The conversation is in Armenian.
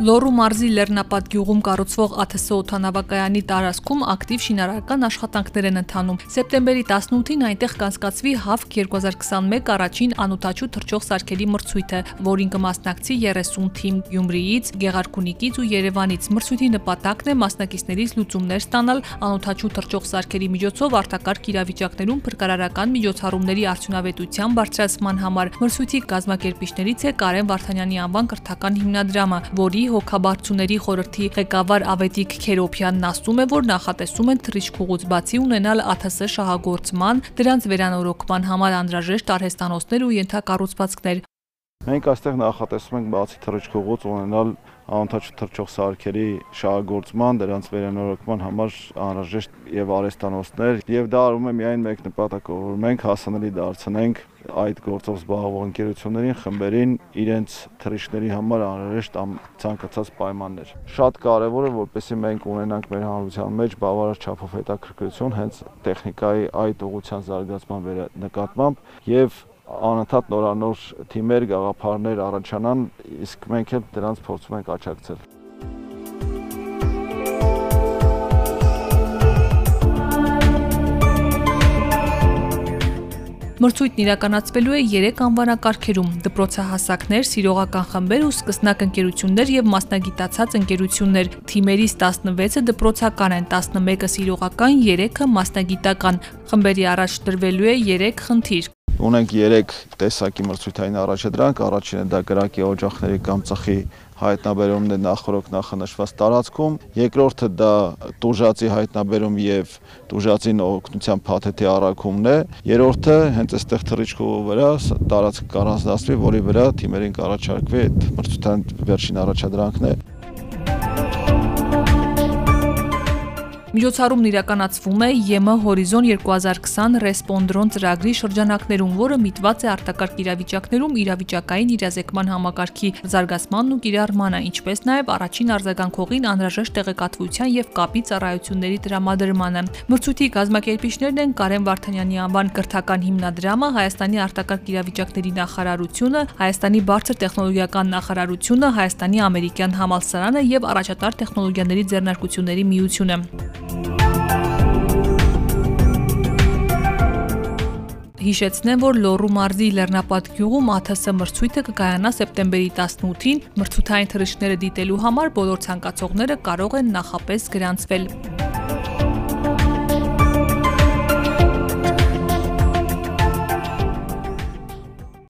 Լոռու մարզի Լեռնապատ գյուղում կառուցվող ԱԹՍ օթանավակայանի տարածքում ակտիվ շինարարական աշխատանքներ են ընթանում։ Սեպտեմբերի 18-ին այնտեղ կանցկացվի ՀԱՎԿ 2021 առաջին անօթաչու թռչող սարքերի մրցույթը, որին կմասնակցի 30 թիմ Գյումրիից, Գեղարքունիքից ու Երևանից։ Մրցույթի նպատակն է մասնակիցներից լուծումներ ստանալ անօթաչու թռչող սարքերի միջոցով արտակարգ իրավիճակներում փրկարարական միջոցառումների արդյունավետության բարձրացման համար։ Մրցույթի կազմակերպիչներից է Կարեն Վարդանյանի անվան կրթական հիմնադրամը, որի հոգաբարձուների խորհրդի ղեկավար Ավետիք Քերոփյանն ասում է, որ նախատեսում են թռիչքուղուց բացի ունենալ ԱԹՍ շահագործման, դրանց վերանորոգման համար անհրաժեշտ արհեստանոցներ ու ենթակառուցվածքներ։ Մենք այստեղ նախատեսում ենք բացի թռիչքուղուց ունենալ անընդհատ թռչող սարքերի շահագործման, դրանց վերանորոգման համար անհրաժեշտ եւ արհեստանոցներ եւ դա արվում է միայն մեկ նպատակով, որ մենք հասանելի դարձնենք այդ գործով զբաղվող ընկերություններին, խմբերին իրենց թռիչքների համար անհրաժեշտ ցանկացած պայմաններ։ Շատ կարևոր է, որպեսզի մենք ունենանք մեր հանրության մեջ բավարար չափով հետաքրքրություն հենց տեխնիկայի այդ ուղղության զարգացման նկատմամբ եւ անընդհատ նորանոր թիմեր, գաղափարներ առաջանան, իսկ մենք էլ դրանց փորձում ենք աջակցել։ Մրցույթն իրականացվելու է 3 անվանակարգերում՝ դպրոցահասակներ, սիրողական խմբեր ու սկսնակ ընկերություններ եւ մասնագիտացած ընկերություններ։ Թիմերից 16-ը դպրոցական են, 11-ը սիրողական, 3-ը մասնագիտական։ Խմբերի առաջ դրվելու է 3 խնդիր՝ Ունենք 3 տեսակի մրցույթային առաջադրանք, առաջինը դա գրակի օջախների կամ ծխի հայտնաբերումն է նախորոք նախանշված տարածքում, երկրորդը դա տուժածի հայտնաբերում եւ տուժածին օգնության փաթեթի առաքումն է, երրորդը հենց այստեղ թռիչքով վրա տարածք կառանձնացվի, որի վրա թիմերին կառաջարկվի այդ մրցութային վերջին առաջադրանքն է։ Միջոցառումն իրականացվում է ԵՄ Հորիզոն 2020 ռեսպոնդրոն ծրագրի շրջանակներում, որը միտված է արտակարգ իրավիճակներում իրավիճակային իրազեկման համակարգի զարգացմանն ու կիրառմանը, ինչպես նաև առաջին արձագանքողին անհրաժեշտ տեղեկատվության եւ կապի ծառայությունների տրամադրմանը։ Մրցույթի կազմակերպիչներն են Կարեն Վարդանյանի անվան կրթական հիմնադրամը, Հայաստանի արտակարգ իրավիճակների նախարարությունը, Հայաստանի բարձր տեխնոլոգիական նախարարությունը, Հայաստանի ամերիկյան համալսարանը եւ առաջատար տեխնոլոգիաների ձեռնարկությունների միությունը։ Հիշեցնեմ, որ Լոռու մարզի Լեռնապատ գյուղում ԱԹՍ մրցույթը կկայանա սեպտեմբերի 18-ին։ Մրցութային թռիչքները դիտելու համար բոլոր ցանկացողները կարող են նախապես գրանցվել։